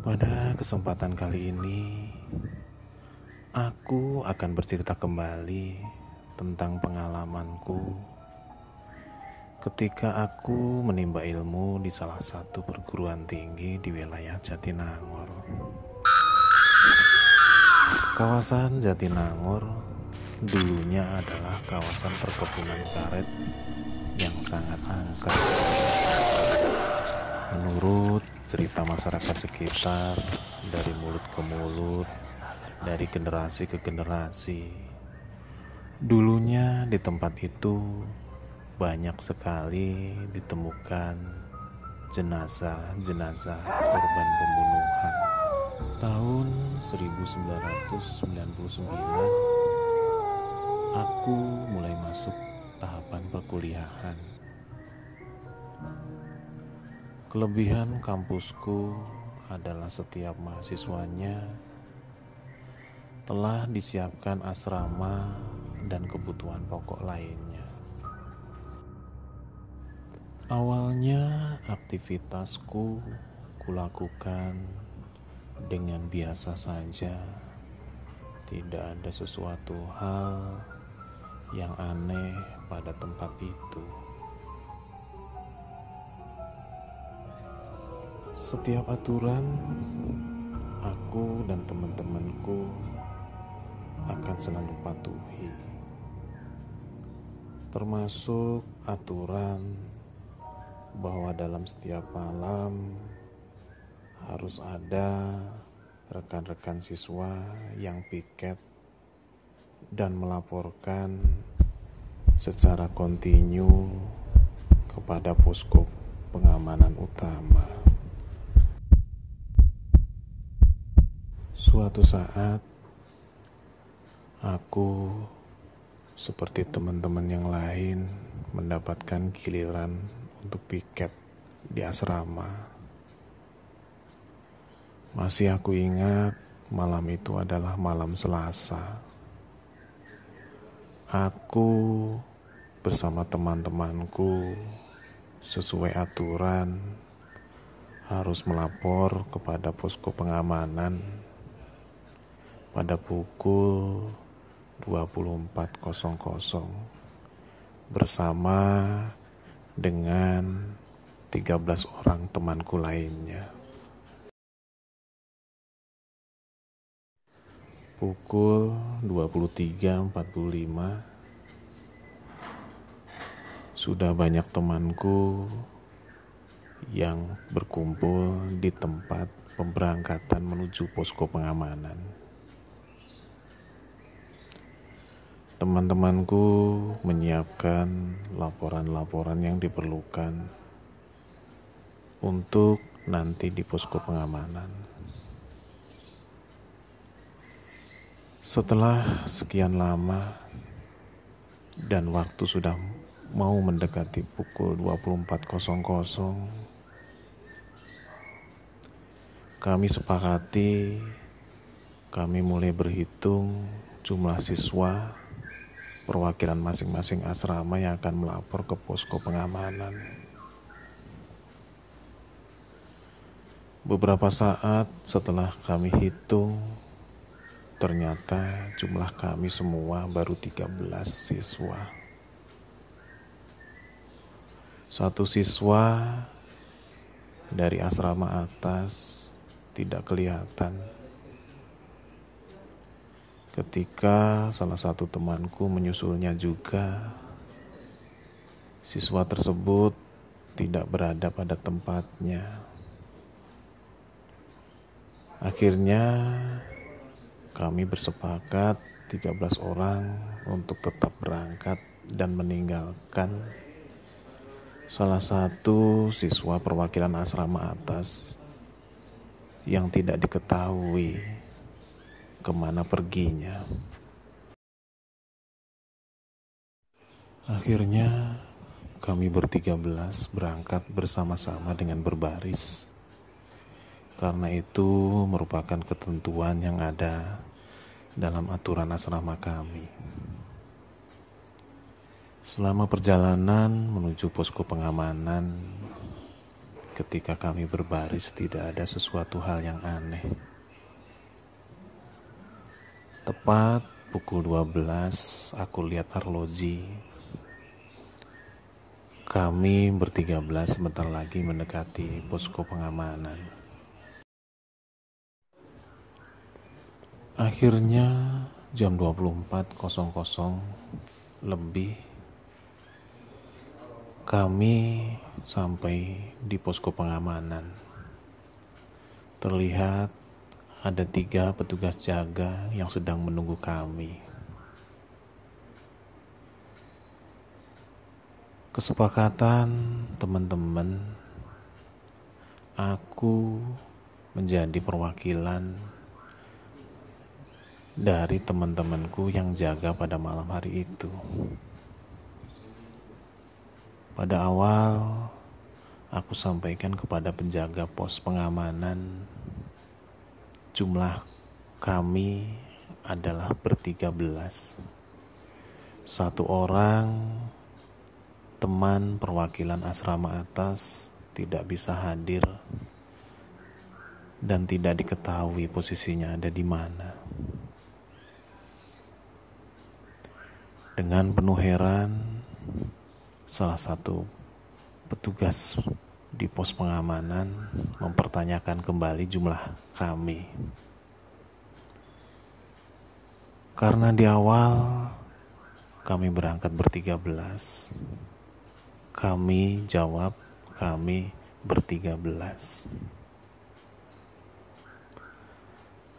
Pada kesempatan kali ini, aku akan bercerita kembali tentang pengalamanku ketika aku menimba ilmu di salah satu perguruan tinggi di wilayah Jatinangor. Kawasan Jatinangor dulunya adalah kawasan perkebunan karet yang sangat angker. Menurut cerita masyarakat sekitar dari mulut ke mulut, dari generasi ke generasi, dulunya di tempat itu banyak sekali ditemukan jenazah-jenazah korban pembunuhan. Tahun 1999, aku mulai masuk tahapan perkuliahan. Kelebihan kampusku adalah setiap mahasiswanya telah disiapkan asrama dan kebutuhan pokok lainnya. Awalnya aktivitasku kulakukan dengan biasa saja. Tidak ada sesuatu hal yang aneh pada tempat itu. Setiap aturan, aku dan teman-temanku akan selalu patuhi, termasuk aturan bahwa dalam setiap malam harus ada rekan-rekan siswa yang piket dan melaporkan secara kontinu kepada posko pengamanan utama. Suatu saat aku seperti teman-teman yang lain mendapatkan giliran untuk piket di asrama. Masih aku ingat malam itu adalah malam Selasa. Aku bersama teman-temanku sesuai aturan harus melapor kepada posko pengamanan pada pukul 24.00 bersama dengan 13 orang temanku lainnya. Pukul 23.45 sudah banyak temanku yang berkumpul di tempat pemberangkatan menuju posko pengamanan. Teman-temanku menyiapkan laporan-laporan yang diperlukan untuk nanti di posko pengamanan. Setelah sekian lama dan waktu sudah mau mendekati pukul 24.00 kami sepakati kami mulai berhitung jumlah siswa perwakilan masing-masing asrama yang akan melapor ke posko pengamanan. Beberapa saat setelah kami hitung, ternyata jumlah kami semua baru 13 siswa. Satu siswa dari asrama atas tidak kelihatan Ketika salah satu temanku menyusulnya juga, siswa tersebut tidak berada pada tempatnya. Akhirnya kami bersepakat 13 orang untuk tetap berangkat dan meninggalkan salah satu siswa perwakilan asrama atas yang tidak diketahui ke mana perginya. Akhirnya kami bertiga belas berangkat bersama-sama dengan berbaris. Karena itu merupakan ketentuan yang ada dalam aturan asrama kami. Selama perjalanan menuju posko pengamanan, ketika kami berbaris tidak ada sesuatu hal yang aneh. Tepat pukul 12 aku lihat arloji. Kami bertiga belas sebentar lagi mendekati posko pengamanan. Akhirnya jam 24.00 lebih kami sampai di posko pengamanan. Terlihat ada tiga petugas jaga yang sedang menunggu kami. Kesepakatan teman-teman, aku menjadi perwakilan dari teman-temanku yang jaga pada malam hari itu. Pada awal, aku sampaikan kepada penjaga pos pengamanan, jumlah kami adalah bertiga belas. Satu orang teman perwakilan asrama atas tidak bisa hadir dan tidak diketahui posisinya ada di mana. Dengan penuh heran, salah satu petugas di pos pengamanan mempertanyakan kembali jumlah kami. Karena di awal kami berangkat bertiga belas, kami jawab kami bertiga belas.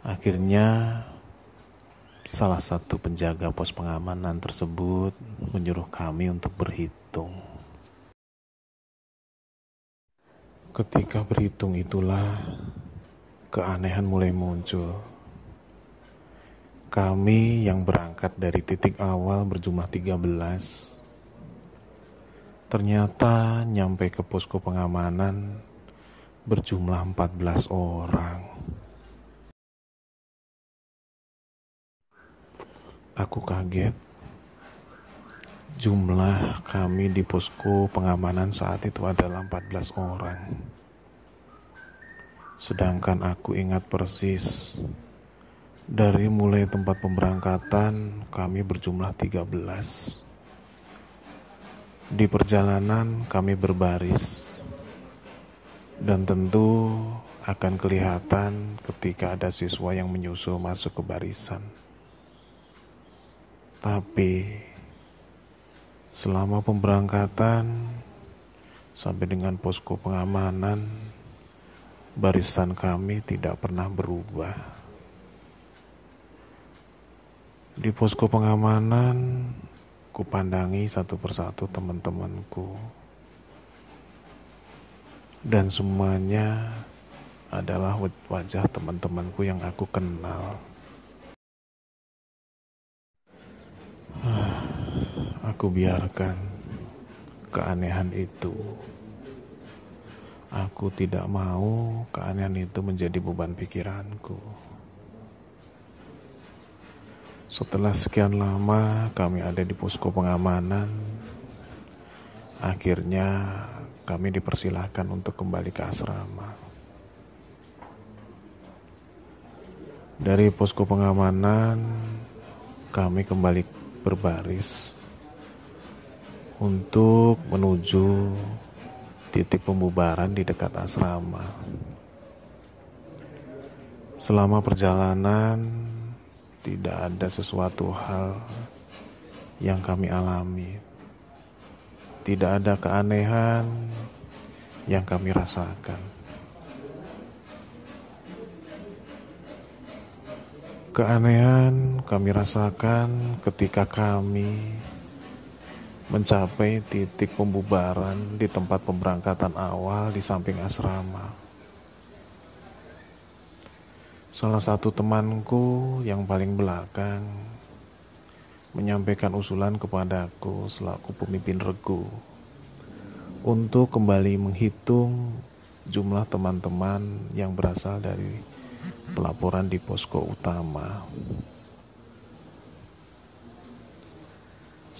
Akhirnya Salah satu penjaga pos pengamanan tersebut menyuruh kami untuk berhitung. Ketika berhitung itulah keanehan mulai muncul. Kami yang berangkat dari titik awal berjumlah 13 ternyata nyampe ke posko pengamanan berjumlah 14 orang. Aku kaget. Jumlah kami di posko pengamanan saat itu adalah 14 orang. Sedangkan aku ingat persis dari mulai tempat pemberangkatan kami berjumlah 13. Di perjalanan kami berbaris dan tentu akan kelihatan ketika ada siswa yang menyusul masuk ke barisan. Tapi selama pemberangkatan sampai dengan posko pengamanan, barisan kami tidak pernah berubah. Di posko pengamanan, kupandangi satu persatu teman-temanku. Dan semuanya adalah wajah teman-temanku yang aku kenal. Aku biarkan keanehan itu. Aku tidak mau keanehan itu menjadi beban pikiranku. Setelah sekian lama kami ada di posko pengamanan, akhirnya kami dipersilahkan untuk kembali ke asrama. Dari posko pengamanan, kami kembali berbaris untuk menuju titik pembubaran di dekat asrama. Selama perjalanan, tidak ada sesuatu hal yang kami alami. Tidak ada keanehan yang kami rasakan. Keanehan kami rasakan ketika kami mencapai titik pembubaran di tempat pemberangkatan awal di samping asrama. Salah satu temanku yang paling belakang menyampaikan usulan kepadaku selaku pemimpin regu untuk kembali menghitung jumlah teman-teman yang berasal dari pelaporan di posko utama.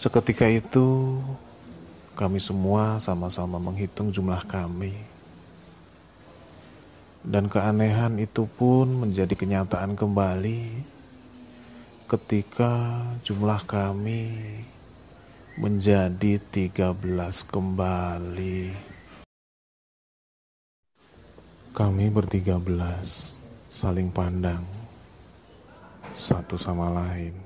Seketika itu, kami semua sama-sama menghitung jumlah kami. Dan keanehan itu pun menjadi kenyataan kembali ketika jumlah kami menjadi 13 kembali. Kami bertiga belas saling pandang satu sama lain.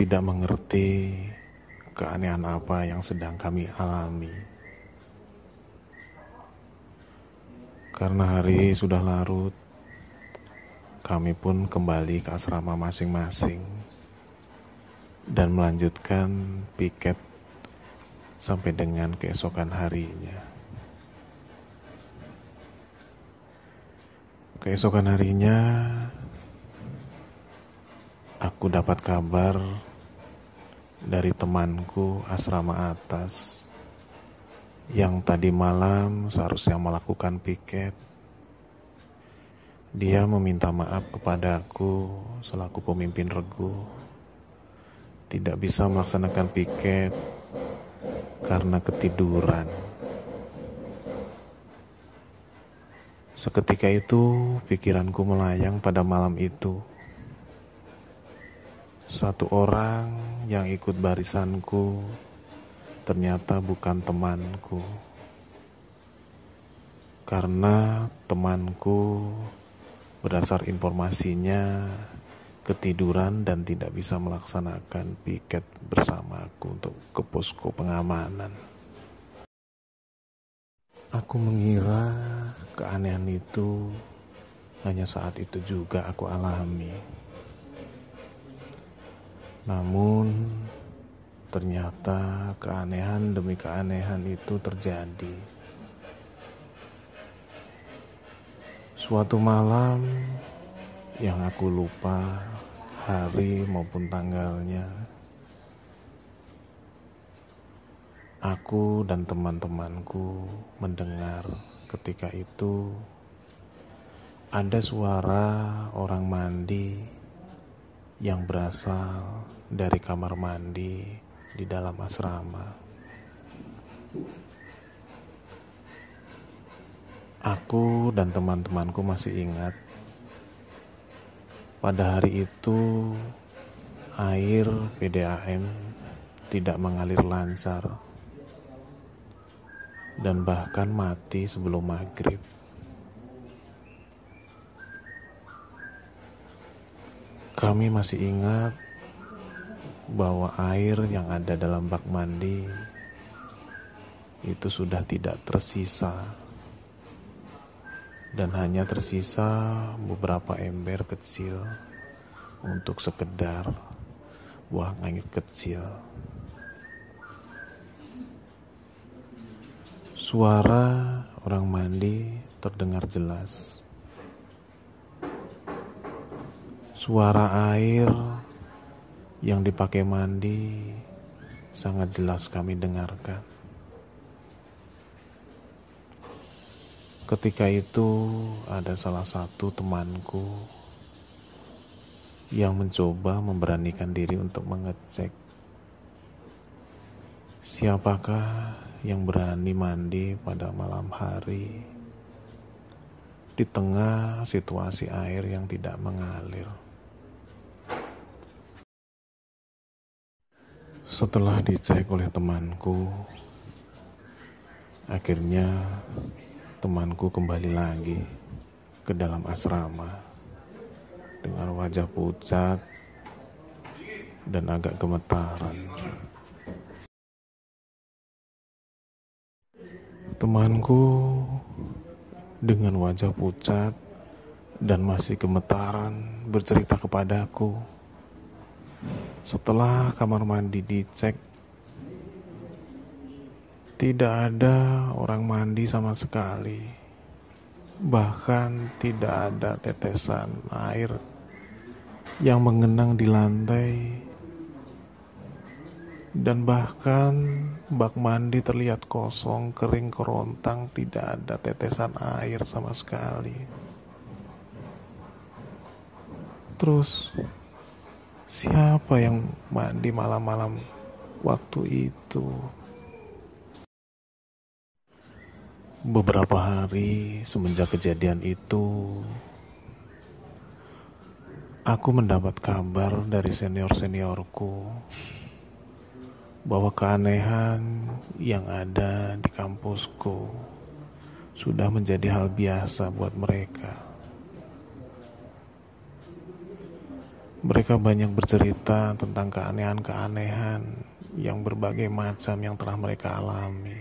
Tidak mengerti keanehan apa yang sedang kami alami. Karena hari sudah larut, kami pun kembali ke asrama masing-masing dan melanjutkan piket sampai dengan keesokan harinya. Keesokan harinya, aku dapat kabar dari temanku asrama atas yang tadi malam seharusnya melakukan piket dia meminta maaf kepada aku selaku pemimpin regu. Tidak bisa melaksanakan piket karena ketiduran. Seketika itu pikiranku melayang pada malam itu. Satu orang yang ikut barisanku ternyata bukan temanku. Karena temanku Berdasar informasinya, ketiduran dan tidak bisa melaksanakan piket bersamaku untuk ke posko pengamanan. Aku mengira keanehan itu hanya saat itu juga aku alami. Namun ternyata keanehan demi keanehan itu terjadi. Suatu malam yang aku lupa hari maupun tanggalnya, aku dan teman-temanku mendengar ketika itu ada suara orang mandi yang berasal dari kamar mandi di dalam asrama. Aku dan teman-temanku masih ingat pada hari itu air PDAM tidak mengalir lancar dan bahkan mati sebelum maghrib. Kami masih ingat bahwa air yang ada dalam bak mandi itu sudah tidak tersisa dan hanya tersisa beberapa ember kecil untuk sekedar buah langit kecil. Suara orang mandi terdengar jelas. Suara air yang dipakai mandi sangat jelas kami dengarkan. Ketika itu ada salah satu temanku yang mencoba memberanikan diri untuk mengecek siapakah yang berani mandi pada malam hari di tengah situasi air yang tidak mengalir. Setelah dicek oleh temanku, akhirnya temanku kembali lagi ke dalam asrama dengan wajah pucat dan agak gemetaran. Temanku dengan wajah pucat dan masih gemetaran bercerita kepadaku. Setelah kamar mandi dicek tidak ada orang mandi sama sekali. Bahkan tidak ada tetesan air yang mengenang di lantai. Dan bahkan bak mandi terlihat kosong, kering kerontang, tidak ada tetesan air sama sekali. Terus siapa yang mandi malam-malam waktu itu? Beberapa hari semenjak kejadian itu, aku mendapat kabar dari senior-seniorku bahwa keanehan yang ada di kampusku sudah menjadi hal biasa buat mereka. Mereka banyak bercerita tentang keanehan-keanehan yang berbagai macam yang telah mereka alami.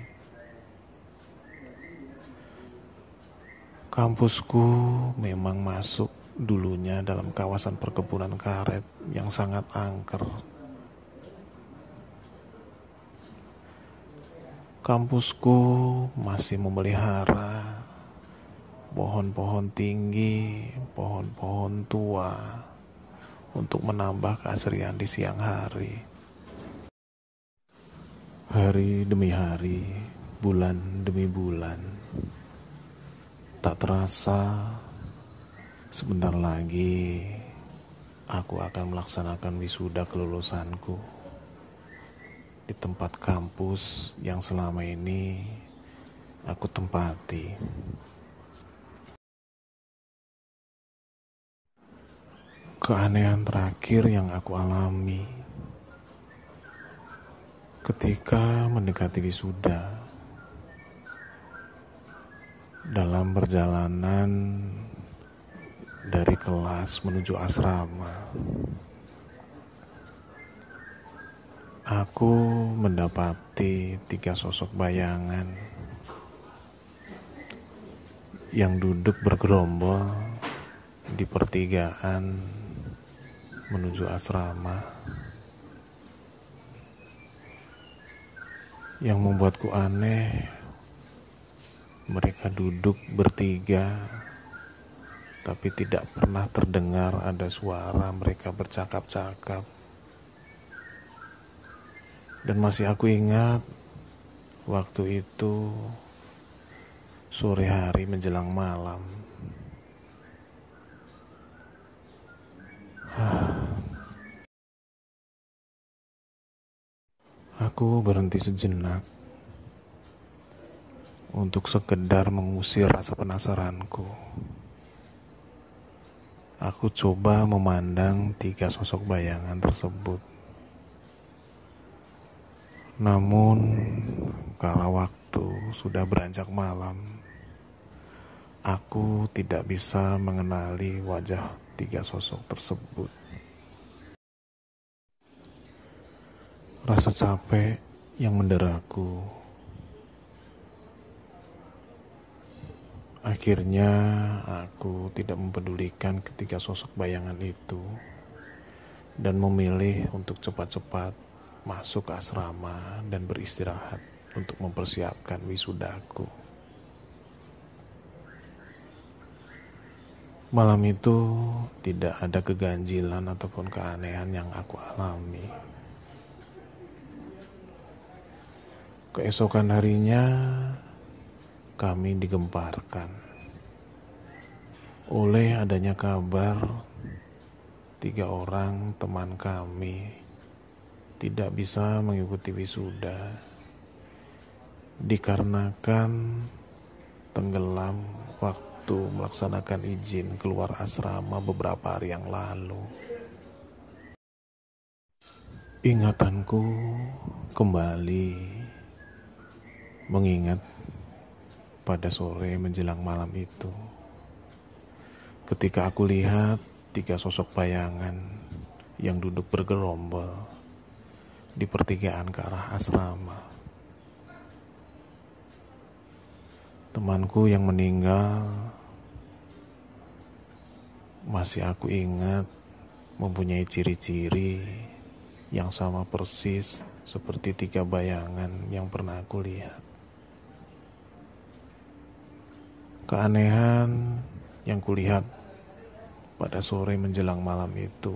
Kampusku memang masuk dulunya dalam kawasan perkebunan karet yang sangat angker. Kampusku masih memelihara pohon-pohon tinggi, pohon-pohon tua untuk menambah keasrian di siang hari. Hari demi hari, bulan demi bulan Tak terasa, sebentar lagi aku akan melaksanakan wisuda kelulusanku di tempat kampus yang selama ini aku tempati. Keanehan terakhir yang aku alami. Ketika mendekati wisuda dalam perjalanan dari kelas menuju asrama, aku mendapati tiga sosok bayangan yang duduk bergerombol di pertigaan menuju asrama. Yang membuatku aneh mereka duduk bertiga, tapi tidak pernah terdengar ada suara mereka bercakap-cakap. Dan masih aku ingat waktu itu sore hari menjelang malam. Aku berhenti sejenak untuk sekedar mengusir rasa penasaranku. Aku coba memandang tiga sosok bayangan tersebut. Namun, kalau waktu sudah beranjak malam, aku tidak bisa mengenali wajah tiga sosok tersebut. Rasa capek yang menderaku Akhirnya aku tidak mempedulikan ketiga sosok bayangan itu dan memilih untuk cepat-cepat masuk ke asrama dan beristirahat untuk mempersiapkan wisudaku. Malam itu tidak ada keganjilan ataupun keanehan yang aku alami. Keesokan harinya kami digemparkan oleh adanya kabar tiga orang teman kami tidak bisa mengikuti wisuda dikarenakan tenggelam waktu melaksanakan izin keluar asrama beberapa hari yang lalu. Ingatanku kembali mengingat pada sore menjelang malam itu. Ketika aku lihat tiga sosok bayangan yang duduk bergerombol di pertigaan ke arah asrama. Temanku yang meninggal masih aku ingat mempunyai ciri-ciri yang sama persis seperti tiga bayangan yang pernah aku lihat. Keanehan yang kulihat pada sore menjelang malam itu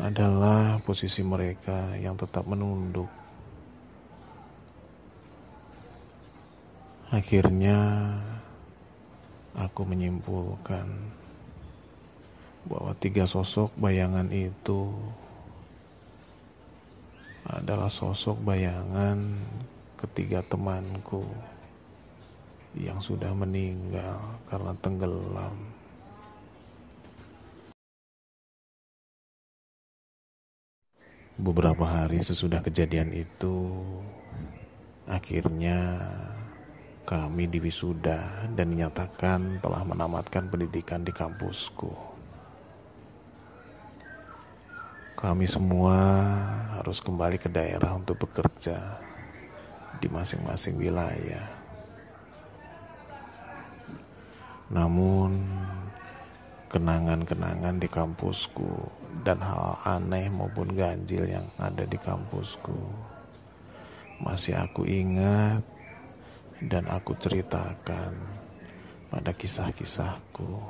adalah posisi mereka yang tetap menunduk. Akhirnya, aku menyimpulkan bahwa tiga sosok bayangan itu adalah sosok bayangan ketiga temanku yang sudah meninggal karena tenggelam. Beberapa hari sesudah kejadian itu, akhirnya kami diwisuda dan dinyatakan telah menamatkan pendidikan di kampusku. Kami semua harus kembali ke daerah untuk bekerja di masing-masing wilayah. Namun, kenangan-kenangan di kampusku dan hal aneh maupun ganjil yang ada di kampusku masih aku ingat dan aku ceritakan pada kisah-kisahku.